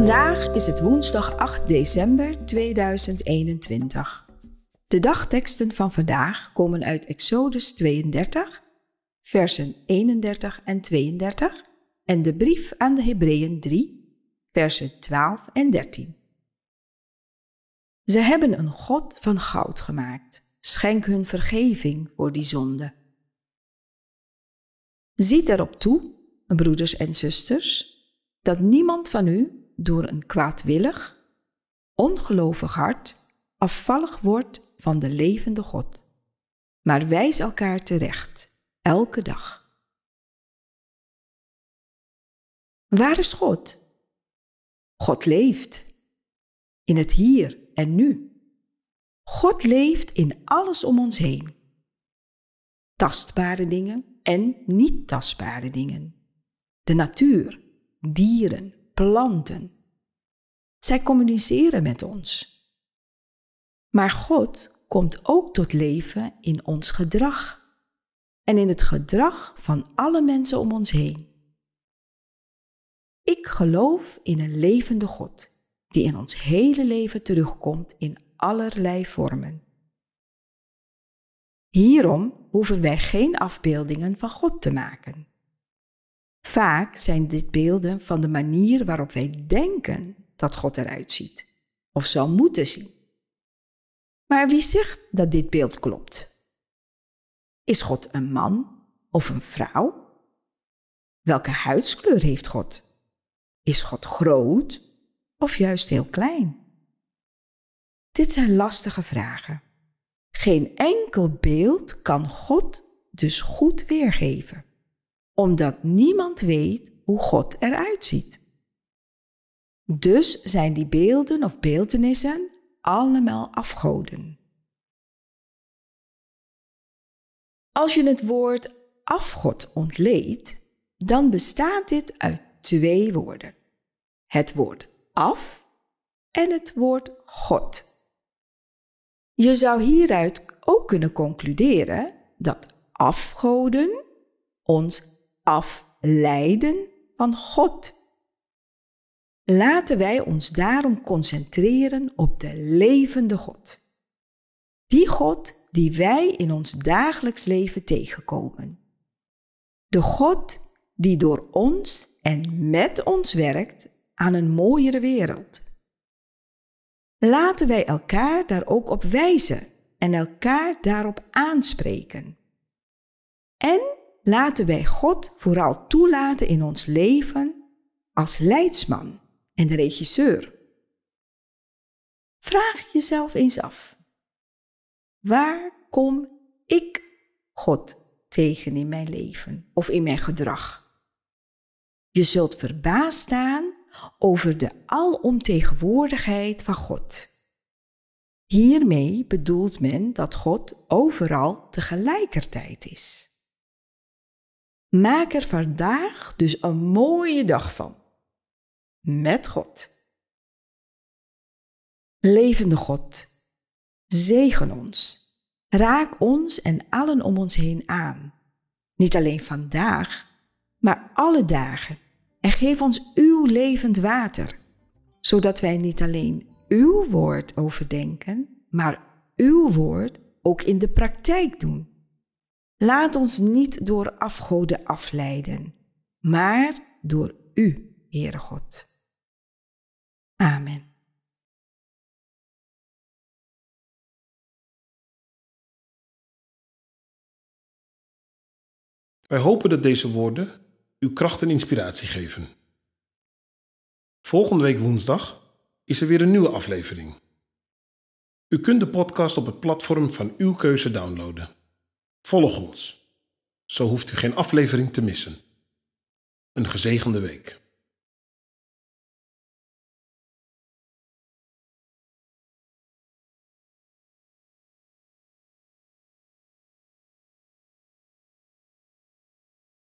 Vandaag is het woensdag 8 december 2021. De dagteksten van vandaag komen uit Exodus 32, versen 31 en 32 en de brief aan de Hebreeën 3, versen 12 en 13. Ze hebben een God van goud gemaakt. Schenk hun vergeving voor die zonde. Ziet erop toe, broeders en zusters, dat niemand van u door een kwaadwillig, ongelovig hart afvallig wordt van de levende God. Maar wijs elkaar terecht, elke dag. Waar is God? God leeft in het hier en nu. God leeft in alles om ons heen. Tastbare dingen en niet tastbare dingen. De natuur, dieren, planten. Zij communiceren met ons. Maar God komt ook tot leven in ons gedrag en in het gedrag van alle mensen om ons heen. Ik geloof in een levende God die in ons hele leven terugkomt in allerlei vormen. Hierom hoeven wij geen afbeeldingen van God te maken. Vaak zijn dit beelden van de manier waarop wij denken dat God eruit ziet, of zou moeten zien. Maar wie zegt dat dit beeld klopt? Is God een man of een vrouw? Welke huidskleur heeft God? Is God groot of juist heel klein? Dit zijn lastige vragen. Geen enkel beeld kan God dus goed weergeven omdat niemand weet hoe God eruit ziet. Dus zijn die beelden of beeltenissen allemaal afgoden. Als je het woord afgod ontleedt, dan bestaat dit uit twee woorden. Het woord af en het woord God. Je zou hieruit ook kunnen concluderen dat afgoden ons afleiden van God. Laten wij ons daarom concentreren op de levende God. Die God die wij in ons dagelijks leven tegenkomen. De God die door ons en met ons werkt aan een mooiere wereld. Laten wij elkaar daar ook op wijzen en elkaar daarop aanspreken. En laten wij God vooral toelaten in ons leven als leidsman en de regisseur. Vraag jezelf eens af: waar kom ik God tegen in mijn leven of in mijn gedrag? Je zult verbaasd staan over de alomtegenwoordigheid van God. Hiermee bedoelt men dat God overal tegelijkertijd is. Maak er vandaag dus een mooie dag van. Met God. Levende God, zegen ons. Raak ons en allen om ons heen aan. Niet alleen vandaag, maar alle dagen. En geef ons uw levend water, zodat wij niet alleen uw woord overdenken, maar uw woord ook in de praktijk doen. Laat ons niet door afgoden afleiden, maar door U, Heere God. Amen. Wij hopen dat deze woorden uw kracht en inspiratie geven. Volgende week woensdag is er weer een nieuwe aflevering. U kunt de podcast op het platform van uw keuze downloaden. Volg ons. Zo hoeft u geen aflevering te missen. Een gezegende week.